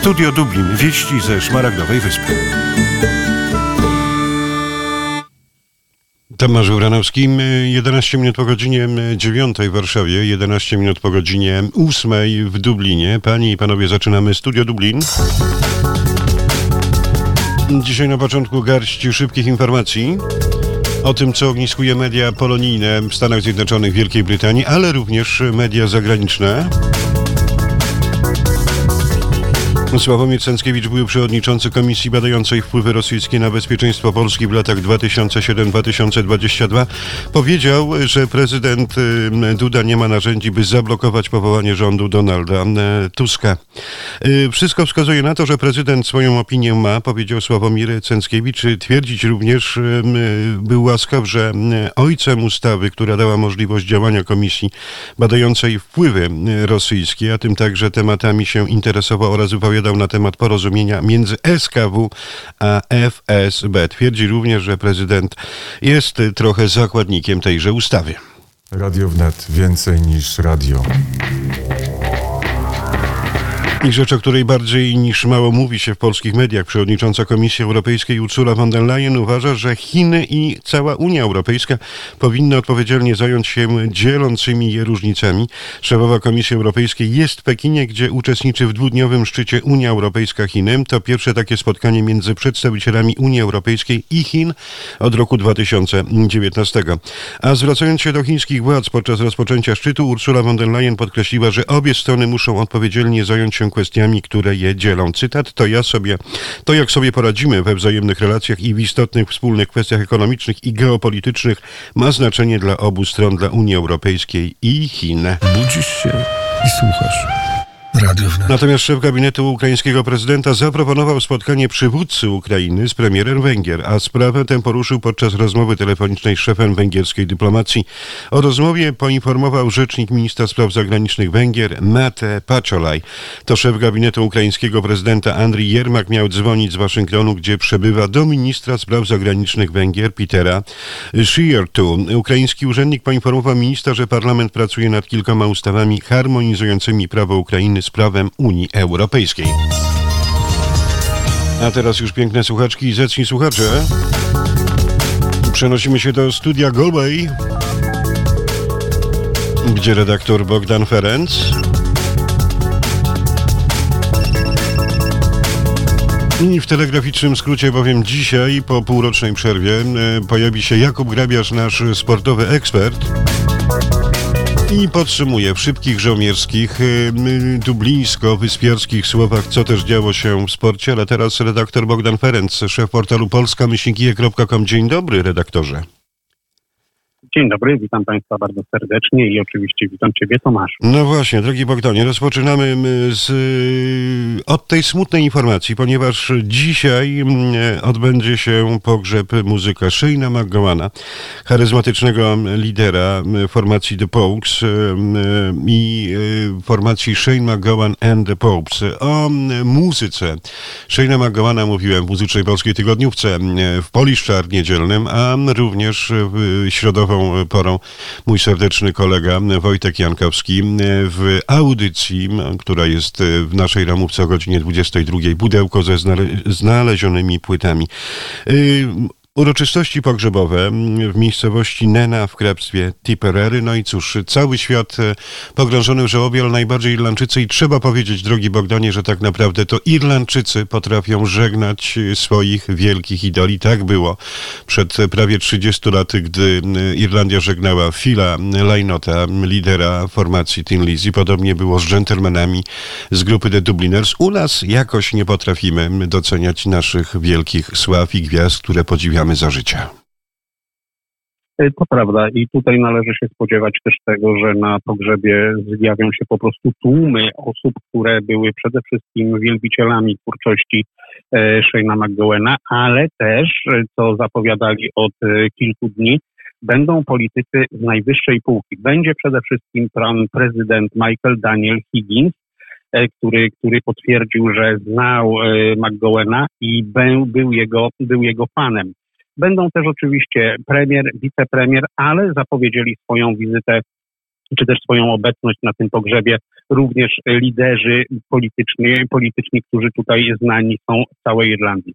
Studio Dublin. Wieści ze Szmaragdowej Wyspy. Tomasz Uranowski, 11 minut po godzinie 9 w Warszawie, 11 minut po godzinie 8 w Dublinie. Panie i panowie, zaczynamy Studio Dublin. Dzisiaj na początku garść szybkich informacji o tym, co ogniskuje media polonijne w Stanach Zjednoczonych, Wielkiej Brytanii, ale również media zagraniczne. Sławomir Cęckiewicz był przewodniczący Komisji Badającej Wpływy Rosyjskie na Bezpieczeństwo Polski w latach 2007-2022. Powiedział, że prezydent y, Duda nie ma narzędzi, by zablokować powołanie rządu Donalda y, Tuska. Y, wszystko wskazuje na to, że prezydent swoją opinię ma, powiedział Sławomir Cęckiewicz. Twierdzić również był łaskaw, że ojcem ustawy, która dała możliwość działania Komisji Badającej Wpływy Rosyjskie, a tym także tematami się interesował oraz wypowiadał opowiadał na temat porozumienia między SKW a FSB. Twierdzi również, że prezydent jest trochę zakładnikiem tejże ustawy. Radio wnet więcej niż radio. I rzecz, o której bardziej niż mało mówi się w polskich mediach, przewodnicząca Komisji Europejskiej Ursula von der Leyen uważa, że Chiny i cała Unia Europejska powinny odpowiedzialnie zająć się dzielącymi je różnicami. Szefowa Komisji Europejskiej jest w Pekinie, gdzie uczestniczy w dwudniowym szczycie Unia Europejska-Chiny. To pierwsze takie spotkanie między przedstawicielami Unii Europejskiej i Chin od roku 2019. A zwracając się do chińskich władz podczas rozpoczęcia szczytu, Ursula von der Leyen podkreśliła, że obie strony muszą odpowiedzialnie zająć się kwestiami, które je dzielą. Cytat to ja sobie, to jak sobie poradzimy we wzajemnych relacjach i w istotnych wspólnych kwestiach ekonomicznych i geopolitycznych ma znaczenie dla obu stron, dla Unii Europejskiej i Chin. Budzisz się i słuchasz. Natomiast szef gabinetu ukraińskiego prezydenta zaproponował spotkanie przywódcy Ukrainy z premierem Węgier, a sprawę tę poruszył podczas rozmowy telefonicznej z szefem węgierskiej dyplomacji. O rozmowie poinformował rzecznik ministra spraw zagranicznych Węgier Mate Paczolaj. To szef gabinetu ukraińskiego prezydenta Andrii Jermak miał dzwonić z Waszyngtonu, gdzie przebywa do ministra spraw zagranicznych Węgier Petera Szyjertu. Ukraiński urzędnik poinformował ministra, że parlament pracuje nad kilkoma ustawami harmonizującymi prawo Ukrainy z prawem Unii Europejskiej. A teraz już piękne słuchaczki i zacni słuchacze. Przenosimy się do studia Galway, gdzie redaktor Bogdan Ferenc I w telegraficznym skrócie bowiem dzisiaj, po półrocznej przerwie, e, pojawi się Jakub Grabiarz, nasz sportowy ekspert i podsumuję w szybkich żołnierskich, dublińsko-wyspiarskich słowach, co też działo się w sporcie, ale teraz redaktor Bogdan Ferenc, szef portalu polska-kije.com. Dzień dobry, redaktorze. Dzień dobry, witam Państwa bardzo serdecznie i oczywiście witam Ciebie Tomasz. No właśnie, drogi Bogdanie, rozpoczynamy z, y, od tej smutnej informacji, ponieważ dzisiaj odbędzie się pogrzeb muzyka Shayna McGowana, charyzmatycznego lidera formacji The Popes i y, formacji Shane McGowan and The Popes. O muzyce Shayna McGowana mówiłem w Muzycznej Polskiej Tygodniówce w Poliszczar niedzielnym, a również w środową porą mój serdeczny kolega Wojtek Jankowski w audycji, która jest w naszej ramówce o godzinie 22. Pudełko ze znalezionymi płytami. Uroczystości pogrzebowe w miejscowości Nena w hrabstwie Tipperary. No i cóż, cały świat e, pogrążony w żałobie, ale najbardziej Irlandczycy i trzeba powiedzieć, drogi Bogdanie, że tak naprawdę to Irlandczycy potrafią żegnać swoich wielkich idoli. Tak było przed prawie 30 laty, gdy e, Irlandia żegnała Phila Lynota, lidera formacji Tin Lizzy. Podobnie było z gentlemanami z grupy The Dubliners. U nas jakoś nie potrafimy doceniać naszych wielkich sław i gwiazd, które podziwiamy za życia. E, to prawda i tutaj należy się spodziewać też tego, że na pogrzebie zjawią się po prostu tłumy osób, które były przede wszystkim wielbicielami twórczości e, Shane'a McGowena, ale też, e, co zapowiadali od kilku dni, będą politycy z najwyższej półki. Będzie przede wszystkim pan prezydent Michael Daniel Higgins, który, który potwierdził, że znał McGowena i był, był, jego, był jego fanem. Będą też oczywiście premier, wicepremier, ale zapowiedzieli swoją wizytę czy też swoją obecność na tym pogrzebie również liderzy polityczni, polityczni którzy tutaj znani są w całej Irlandii.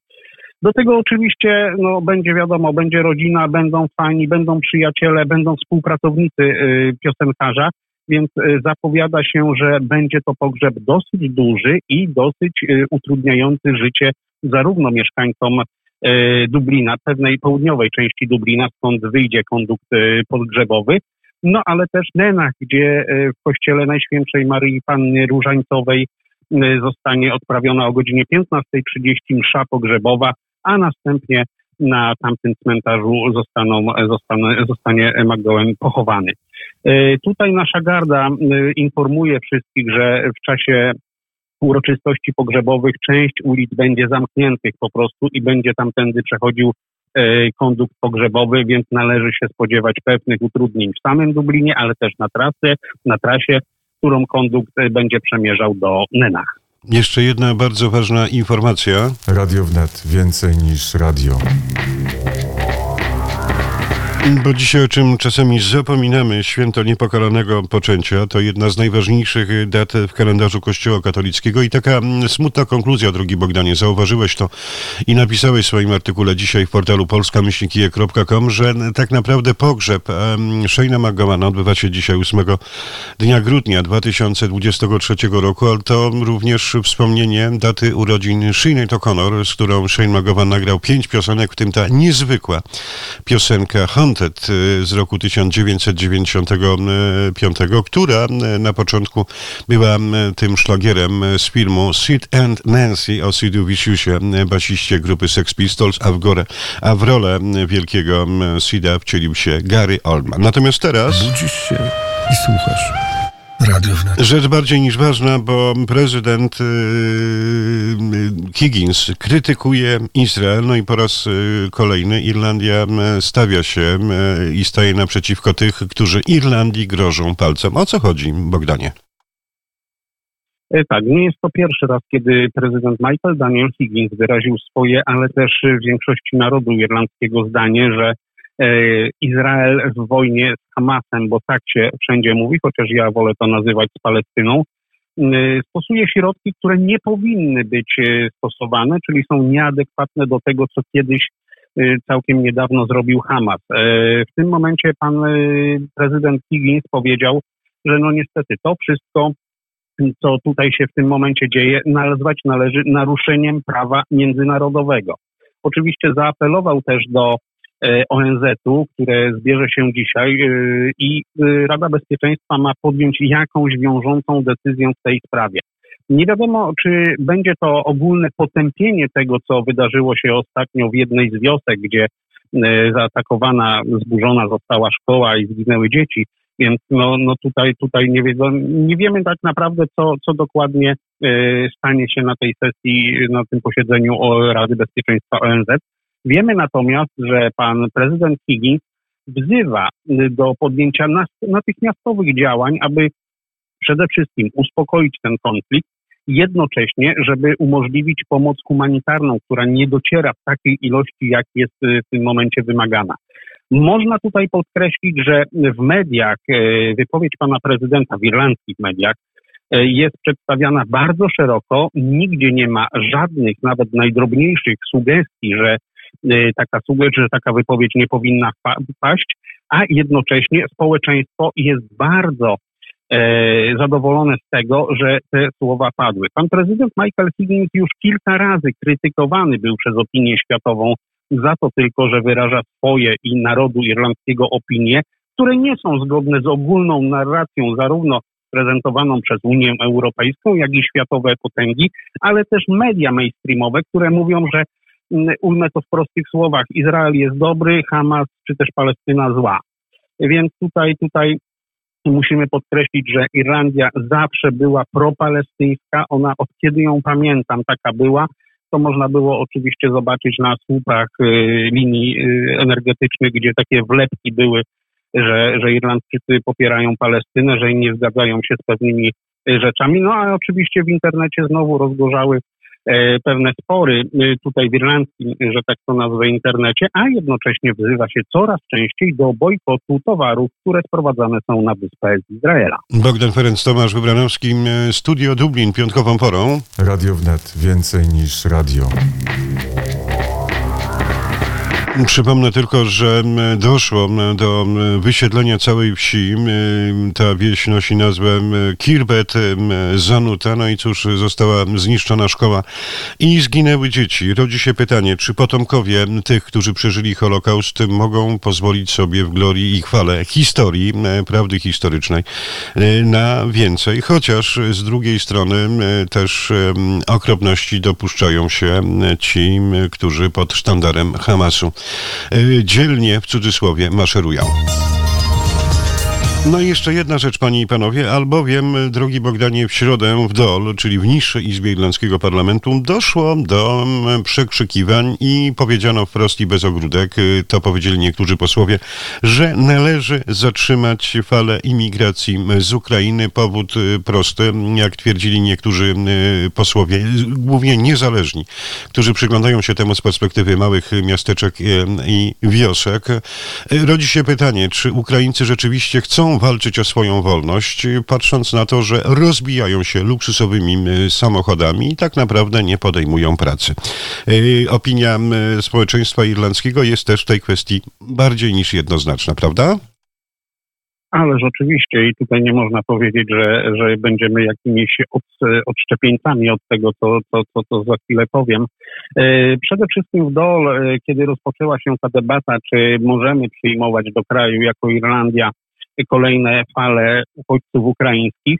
Do tego oczywiście no, będzie wiadomo, będzie rodzina, będą fani, będą przyjaciele, będą współpracownicy y, piosenkarza, więc y, zapowiada się, że będzie to pogrzeb dosyć duży i dosyć y, utrudniający życie zarówno mieszkańcom Dublina, pewnej południowej części Dublina, skąd wyjdzie kondukt y, podgrzebowy, no ale też Nenach, gdzie y, w kościele Najświętszej Maryi Panny Różańcowej zostanie odprawiona o godzinie 15.30 msza pogrzebowa, a następnie na tamtym cmentarzu zostaną, zostanie, zostanie Magdałem pochowany. E, Tutaj nasza garda e, informuje wszystkich, że w czasie uroczystości pogrzebowych część ulic będzie zamkniętych po prostu i będzie tamtędy przechodził e, kondukt pogrzebowy, więc należy się spodziewać pewnych utrudnień w samym Dublinie, ale też na trasę, na trasie, którą kondukt e, będzie przemierzał do Nenach. Jeszcze jedna bardzo ważna informacja. Radio wnet. Więcej niż radio. Bo dzisiaj o czym czasami zapominamy, święto niepokalanego poczęcia to jedna z najważniejszych dat w kalendarzu Kościoła katolickiego i taka smutna konkluzja, drogi Bogdanie, zauważyłeś to i napisałeś w swoim artykule dzisiaj w portalu polska-kije.com, że tak naprawdę pogrzeb Shayna McGowana odbywa się dzisiaj 8 dnia grudnia 2023 roku, ale to również wspomnienie daty urodzin Sinead O'Connor, z którą Shane McGowan nagrał pięć piosenek, w tym ta niezwykła piosenka Haunted y, z roku 1995, która y, na początku była y, tym szlagierem y, z filmu Sid and Nancy o Sidu Wisiusie, y, basiście grupy Sex Pistols, a w, górę, a w rolę y, wielkiego y, Sida wcielił się Gary Oldman. Natomiast teraz... Budzisz się i słuchasz. Radio wnet. Rzecz bardziej niż ważna, bo prezydent yy, yy, Higgins krytykuje Izrael, no i po raz yy, kolejny Irlandia stawia się i staje naprzeciwko tych, którzy Irlandii grożą palcem. O co chodzi, Bogdanie? E, Tak, nie jest to pierwszy raz, kiedy prezydent Michael Daniel Higgins wyraził swoje, ale też większości narodu irlandzkiego zdanie, że Izrael w wojnie z Hamasem, bo tak się wszędzie mówi, chociaż ja wolę to nazywać z Palestyną, e, stosuje środki, które nie powinny być e, stosowane, czyli są nieadekwatne do tego, co kiedyś e, całkiem niedawno zrobił Hamas. E, W tym momencie pan e, prezydent Higgins powiedział, że no niestety to wszystko co tutaj się w tym momencie dzieje, nazwać należy naruszeniem prawa międzynarodowego. Oczywiście zaapelował też do e, ONZ-u, które zbierze się dzisiaj e, i e, Rada Bezpieczeństwa ma podjąć jakąś wiążącą decyzję w tej sprawie. Nie wiadomo, czy będzie to ogólne potępienie tego, co wydarzyło się ostatnio w jednej z wiosek, gdzie e, zaatakowana, zburzona została szkoła i zginęły dzieci, więc no, no tutaj, tutaj nie, wiedzą, nie wiemy tak naprawdę, co, co dokładnie e, stanie się na tej sesji, na tym posiedzeniu Rady Bezpieczeństwa ONZ. Wiemy natomiast, że pan prezydent Higgins wzywa do podjęcia natychmiastowych działań, aby przede wszystkim uspokoić ten konflikt, jednocześnie, żeby umożliwić pomoc humanitarną, która nie dociera w takiej ilości, jak jest y, w tym momencie wymagana. Można tutaj podkreślić, że w mediach e, wypowiedź pana prezydenta w irlandzkich mediach e, jest przedstawiana bardzo szeroko. Nigdzie nie ma żadnych, nawet najdrobniejszych sugestii, że taka sugestia, że taka wypowiedź nie powinna paść, a jednocześnie społeczeństwo jest bardzo e, zadowolone z tego, że te słowa padły. Pan prezydent Michael Higgins już kilka razy krytykowany był przez opinię światową za to tylko, że wyraża swoje i narodu irlandzkiego opinie, które nie są zgodne z ogólną narracją zarówno prezentowaną przez Unię Europejską, jak i światowe potęgi, ale też media mainstreamowe, które mówią, że ujmę to w prostych słowach, Izrael jest dobry, Hamas czy też Palestyna zła. Więc tutaj, tutaj musimy podkreślić, że Irlandia zawsze była propalestyńska, ona od kiedy ją pamiętam taka była, to można było oczywiście zobaczyć na słupach y, linii y, energetycznych, gdzie takie wlepki były, że, że Irlandczycy popierają Palestynę, że nie zgadzają się z pewnymi y, rzeczami. No a oczywiście w internecie znowu rozgorzały pewne spory e, tutaj w irlandzkim, że tak to nazwę, internecie, a jednocześnie wzywa się coraz częściej do bojkotu towarów, które sprowadzane są na wyspę z Izraela. Bogdan Ferenc, Tomasz Wybranowski, e, Studio Dublin, piątkową porą. Radio wnet. Więcej niż radio. Przypomnę tylko, że doszło do wysiedlenia całej wsi. Ta wieś nosi nazwę Kirbet Zanuta. No i cóż, została zniszczona szkoła i zginęły dzieci. Rodzi się pytanie, czy potomkowie tych, którzy przeżyli Holokaust, mogą pozwolić sobie w glorii i chwale historii, prawdy historycznej e, na więcej. Chociaż z drugiej strony też okropności dopuszczają się ci, którzy pod sztandarem Hamasu dzielnie w cudzysłowie maszerują. No i jeszcze jedna rzecz, panie i panowie, albowiem, drogi Bogdanie, w środę w DOL, czyli w niższej Izbie Irlandzkiego Parlamentu, doszło do mm, przekrzykiwań i powiedziano wprost i bez ogródek, y, to powiedzieli niektórzy posłowie, że należy zatrzymać falę imigracji z Ukrainy. Powód y, prosty, jak twierdzili niektórzy y, posłowie, głównie niezależni, którzy przyglądają się temu z perspektywy małych miasteczek y, i wiosek. Y, Rodzi się pytanie, czy Ukraińcy rzeczywiście chcą walczyć o swoją wolność, patrząc na to, że rozbijają się luksusowymi samochodami i tak naprawdę nie podejmują pracy. Y, Opinia społeczeństwa irlandzkiego jest też w tej kwestii bardziej niż jednoznaczna, prawda? Ależ oczywiście i tutaj nie można powiedzieć, że, że będziemy jakimiś od, odszczepieńcami od tego, co, co, co, co za chwilę powiem. E, Przede wszystkim w DOL, e, kiedy rozpoczęła się ta debata, czy możemy przyjmować do kraju jako Irlandia kolejne fale uchodźców ukraińskich,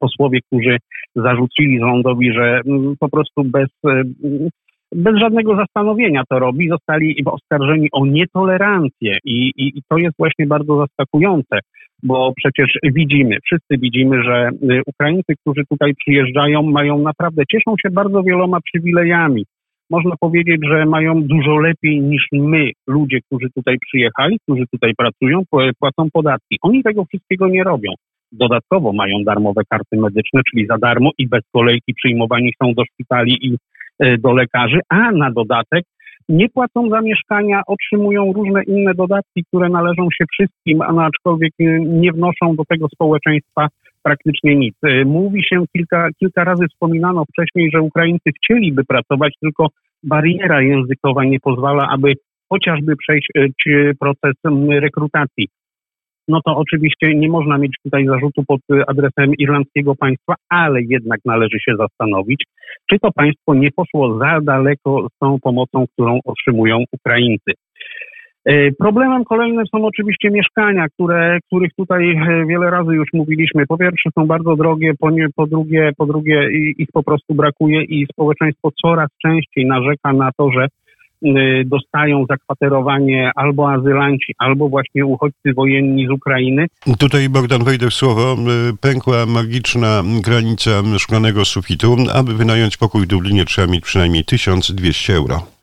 posłowie, którzy zarzucili rządowi, że mm, po prostu bez, e, mm, bez żadnego zastanowienia to robi, zostali oskarżeni o nietolerancję i, i, i to jest właśnie bardzo zaskakujące, bo przecież widzimy, wszyscy widzimy, że y, Ukraińcy, którzy tutaj przyjeżdżają, mają naprawdę, cieszą się bardzo wieloma przywilejami. Można powiedzieć, że mają dużo lepiej niż my, ludzie, którzy tutaj przyjechali, którzy tutaj pracują, pł- płacą podatki. Oni tego wszystkiego nie robią. Dodatkowo mają darmowe karty medyczne, czyli za darmo i bez kolejki przyjmowani są do szpitali i e, do lekarzy, a na dodatek nie płacą za mieszkania, otrzymują różne inne dodatki, które należą się wszystkim, a aczkolwiek e, nie wnoszą do tego społeczeństwa praktycznie nic. E, Mówi się kilka, kilka razy wspominano wcześniej, że Ukraińcy chcieliby pracować, tylko bariera językowa nie pozwala, aby chociażby przejść ci- proces rekrutacji. No to oczywiście nie można mieć tutaj zarzutu pod e, adresem irlandzkiego państwa, ale jednak należy się zastanowić, czy to państwo nie poszło za daleko z tą pomocą, którą otrzymują Ukraińcy. E, Problemem kolejnym są oczywiście mieszkania, które, których tutaj e, wiele razy już mówiliśmy. Po pierwsze są bardzo drogie, po, nie, po drugie, po drugie ich po prostu brakuje i społeczeństwo coraz częściej narzeka na to, że y, dostają zakwaterowanie albo azylanci, albo właśnie uchodźcy wojenni z Ukrainy. Tutaj, Bogdan, wejdę w słowo. Pękła magiczna granica szklanego sufitu. Aby wynająć pokój w Dublinie trzeba mieć przynajmniej 1200 euro.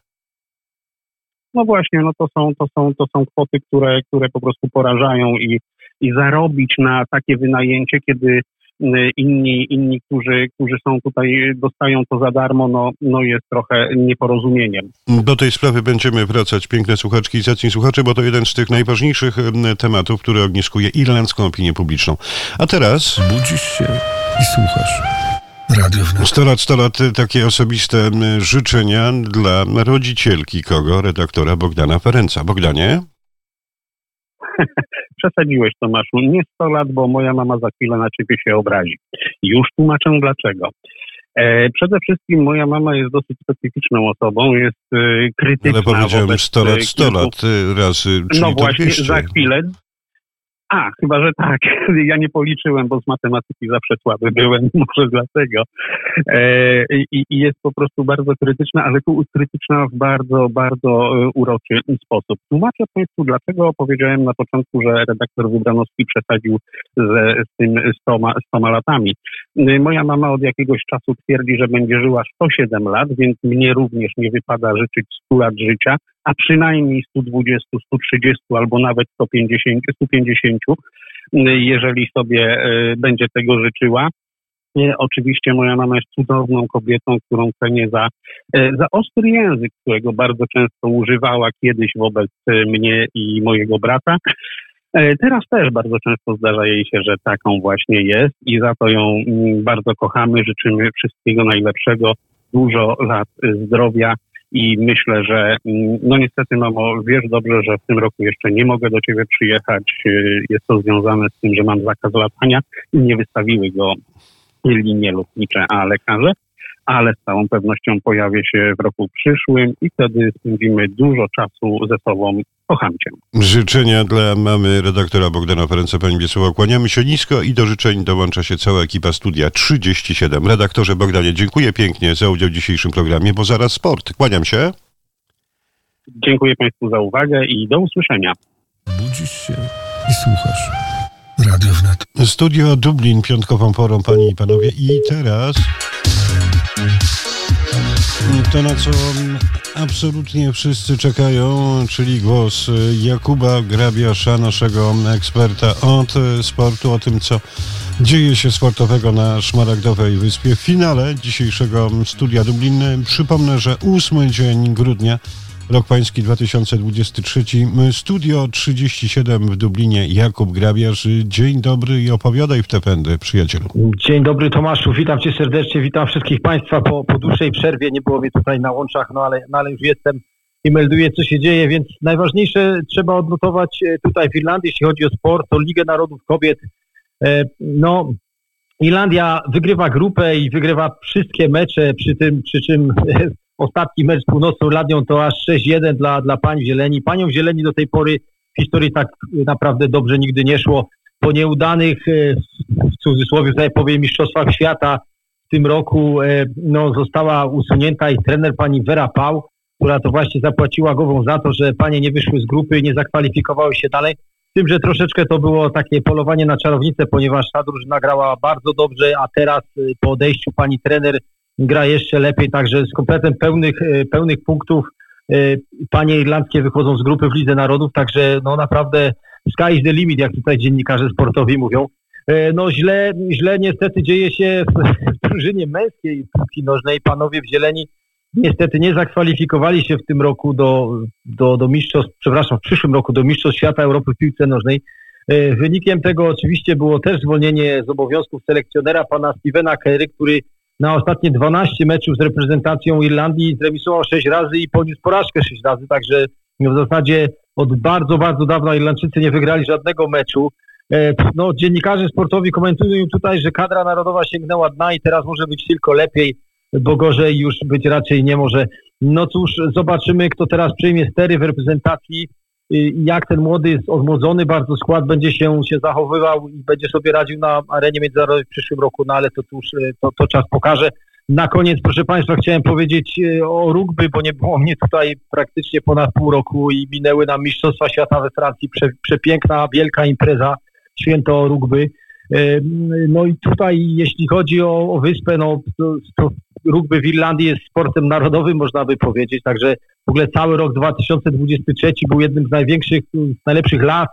No właśnie, no to są, to są, to są kwoty, które, które po prostu porażają i, i zarobić na takie wynajęcie, kiedy y, inni, inni którzy, którzy są tutaj, dostają to za darmo, no, no jest trochę nieporozumieniem. Do tej sprawy będziemy wracać, piękne słuchaczki i zacni słuchacze, bo to jeden z tych najważniejszych em, tematów, który ogniskuje irlandzką opinię publiczną. A teraz Budzisz się i słuchasz. Radio wnet. 100 lat, 100 lat, y, takie osobiste em, życzenia dla rodzicielki kogo? Redaktora Bogdana Ferenca. Bogdanie? Przesadziłeś, Tomaszu. Nie 100 lat, bo moja mama za chwilę na ciebie się obrazi. Już tłumaczę dlaczego. E, przede wszystkim moja mama jest dosyć specyficzną osobą, jest e, krytyczna Ale powiedziałem wobec 100 e, lat, 100 kilku- lat y, razy, czyli No właśnie, 200. za chwilę. A, chyba, że tak. Ja nie policzyłem, bo z matematyki zawsze słaby byłem, może dlatego. E, i, I jest po prostu bardzo krytyczna, ale tu krytyczna w bardzo, bardzo e, uroczy sposób. Tłumaczę Państwu, dlaczego powiedziałem na początku, że redaktor Wybranowski przesadził z, z tym 100, 100 latami. E, Moja mama od jakiegoś czasu twierdzi, że będzie żyła 107 lat, więc mnie również nie wypada życzyć 100 lat życia, a przynajmniej 120, 130 albo nawet 150, 150 jeżeli sobie e, będzie tego życzyła. E, Oczywiście moja mama jest cudowną kobietą, którą cenię za, za ostry język, którego bardzo często używała kiedyś wobec mnie i mojego brata. Teraz też bardzo często zdarza jej się, że taką właśnie jest i za to ją mm, bardzo kochamy. Życzymy wszystkiego najlepszego, dużo lat zdrowia i myślę, że mm, no niestety mamo, wiesz dobrze, że w tym roku jeszcze nie mogę do ciebie przyjechać. E, Jest to związane z tym, że mam zakaz latania i nie wystawiły go linie lotnicze, a lekarze. Ale z całą pewnością pojawię się w roku przyszłym i wtedy spędzimy dużo czasu ze sobą. Kocham cię. Życzenia dla mamy redaktora Bogdana Ferenca, pani Wiesława. Kłaniamy się nisko i do życzeń dołącza się cała ekipa Studia 37. Redaktorze Bogdanie, dziękuję pięknie za udział w dzisiejszym programie, bo zaraz sport. Kłaniam się. Dziękuję Państwu za uwagę i do usłyszenia. Budzisz się i słuchasz. Radio wnet. Studio Dublin piątkową porą, panie i panowie. I teraz to, na co absolutnie wszyscy czekają, czyli głos Jakuba Grabiasza, naszego eksperta od sportu, o tym, co dzieje się sportowego na Szmaragdowej Wyspie. W finale dzisiejszego Studia Dublin przypomnę, że ósmy dzień grudnia Rok Pański 2023, Studio 37 w Dublinie, Jakub Grabiarz. Dzień dobry i opowiadaj w te pędy, przyjacielu. Dzień dobry Tomaszu, witam Cię serdecznie, witam wszystkich Państwa po, po dłuższej przerwie, nie było mnie tutaj na łączach, no ale, no ale już jestem i melduję co się dzieje, więc najważniejsze trzeba odnotować e, tutaj w Irlandii, jeśli chodzi o sport, to Ligę Narodów Kobiet, E, no Irlandia wygrywa grupę i wygrywa wszystkie mecze, przy tym, przy czym e, ostatni mecz z Północną Irlandią to aż 6-1 dla, dla pań w zieleni. Paniom w zieleni do tej pory w historii tak naprawdę dobrze nigdy nie szło. Po nieudanych, e, w cudzysłowie tutaj powiem, mistrzostwach świata w tym roku e, no, została usunięta i trener pani Vera Pau, która to właśnie zapłaciła głową za to, że panie nie wyszły z grupy nie zakwalifikowały się dalej. Z tym, że troszeczkę to było takie polowanie na czarownicę, ponieważ ta drużyna grała bardzo dobrze, a teraz y, po odejściu pani trener gra jeszcze lepiej, także z kompletem pełnych, y, pełnych punktów y, panie irlandzkie wychodzą z grupy w Lidze Narodów, także no naprawdę sky is the limit, jak tutaj dziennikarze sportowi mówią. E, No źle, źle niestety dzieje się w, drużynie męskiej piłki nożnej. Panowie w zieleni niestety nie zakwalifikowali się w tym roku do, do, do mistrzostw, przepraszam, w przyszłym roku do mistrzostw świata Europy w piłce nożnej. E, Wynikiem tego oczywiście było też zwolnienie z obowiązków selekcjonera pana Stevena Kerry, który na ostatnie 12 meczów z reprezentacją Irlandii zremisował 6 razy i poniósł porażkę 6 razy, także w zasadzie od bardzo, bardzo dawna Irlandczycy nie wygrali żadnego meczu. E, No, dziennikarze sportowi komentują tutaj, że kadra narodowa sięgnęła dna i teraz może być tylko lepiej, bo gorzej już być raczej nie może. No cóż, zobaczymy, kto teraz przejmie stery w reprezentacji, jak ten młody, odmłodzony bardzo skład będzie się, się zachowywał i będzie sobie radził na arenie międzynarodowej w przyszłym roku, no ale to cóż, y, to, to czas pokaże. Na koniec, proszę Państwa, chciałem powiedzieć y, o rugby, bo nie było mnie tutaj praktycznie ponad pół roku i minęły nam Mistrzostwa Świata we Francji. Prze, przepiękna, wielka impreza, święto rugby. No i tutaj, jeśli chodzi o, o wyspę, no to, to rugby w Irlandii jest sportem narodowym, można by powiedzieć, także w ogóle cały rok 2023 był jednym z największych, z najlepszych lat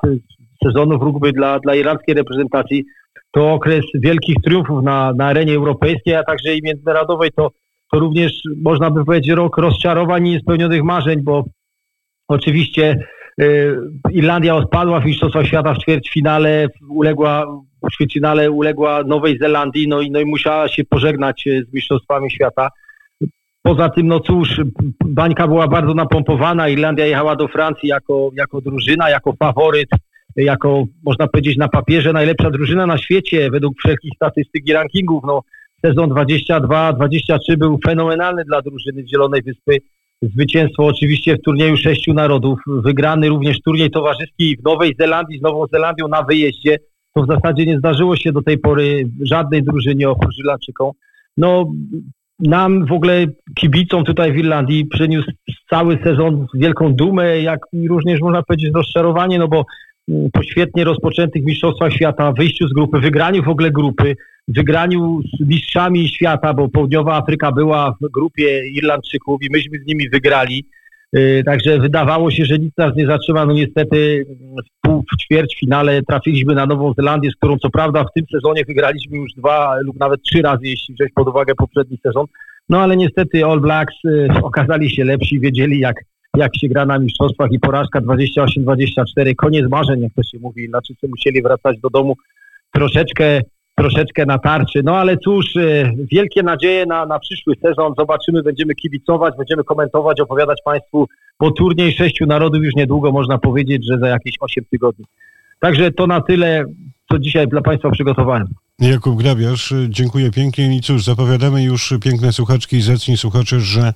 sezonów rugby dla, dla irlandzkiej reprezentacji. To okres wielkich triumfów na, na arenie europejskiej, a także i międzynarodowej. To, to również, można by powiedzieć, rok rozczarowań i niespełnionych marzeń, bo oczywiście y, Irlandia odpadła w Mistrzostwach Świata w ćwierćfinale, uległa, w ćwierćfinale uległa Nowej Zelandii, no i, no i musiała się pożegnać y, z Mistrzostwami Świata. Poza tym, no cóż, bańka była bardzo napompowana. Irlandia jechała do Francji jako, jako drużyna, jako faworyt, jako, można powiedzieć, na papierze najlepsza drużyna na świecie według wszelkich statystyk i rankingów. No, sezon 22-23 był fenomenalny dla drużyny Zielonej Wyspy. Zwycięstwo oczywiście w turnieju sześciu narodów, wygrany również turniej towarzyski w Nowej Zelandii z Nową Zelandią na wyjeździe. To w zasadzie nie zdarzyło się do tej pory żadnej drużynie oprócz Irlandczykom. No, nam w ogóle kibicom tutaj w Irlandii przyniósł cały sezon wielką dumę, jak i również można powiedzieć rozczarowanie, no bo mm, po świetnie rozpoczętych Mistrzostwach Świata, wyjściu z grupy, wygraniu w ogóle grupy, wygraniu z mistrzami świata, bo Południowa Afryka była w grupie Irlandczyków i myśmy z nimi wygrali. Y, Także wydawało się, że nic nas nie zatrzyma. No niestety w, pół, w ćwierćfinale trafiliśmy na Nową Zelandię, z którą co prawda w tym sezonie wygraliśmy już dwa lub nawet trzy razy, jeśli wziąć pod uwagę poprzedni sezon. No ale niestety All Blacks y, okazali się lepsi, wiedzieli jak, jak się gra na mistrzostwach i porażka 28-24, koniec marzeń, jak to się mówi. Inaczycy musieli wracać do domu troszeczkę troszeczkę na tarczy. No ale cóż, e, wielkie nadzieje na, na przyszły sezon. Zobaczymy, będziemy kibicować, będziemy komentować, opowiadać Państwu, bo turniej sześciu narodów już niedługo można powiedzieć, że za jakieś 8 tygodni. Także to na tyle, co dzisiaj dla Państwa przygotowałem. Jakub Grabiarz, dziękuję pięknie i cóż, zapowiadamy już piękne słuchaczki i zacni słuchacze, że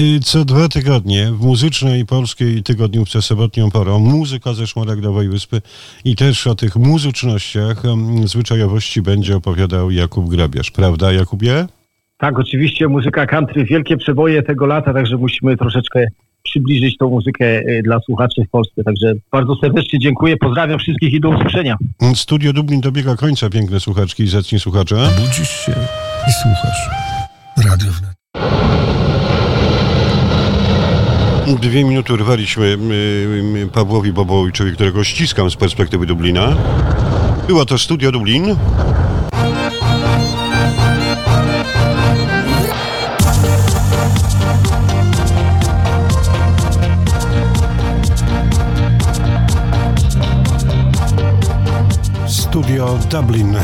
y, co dwa tygodnie w muzycznej polskiej tygodniówce sobotnią porą muzyka ze Szmaragdowej Wyspy i też o tych muzycznościach, em, zwyczajowości będzie opowiadał Jakub Grabiarz. Prawda Jakubie? Tak, oczywiście muzyka country, wielkie przeboje tego lata, także musimy troszeczkę przybliżyć tą muzykę e, dla słuchaczy w Polsce. Także bardzo serdecznie dziękuję, pozdrawiam wszystkich i do usłyszenia. Studio Dublin dobiega końca, piękne słuchaczki i zacni słuchacze. Budzisz się i słuchasz. Radio wnet. Dwie minuty urwaliśmy Pawłowi Bobołowiczowi, którego ściskam z perspektywy Dublina. Było to Studio Dublin. Studio Dublin.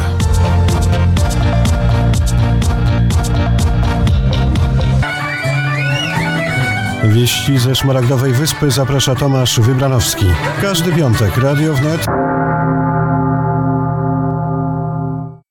Wieści ze Szmaragdowej Wyspy zaprasza Tomasz Wybranowski. Każdy piątek Radio Wnet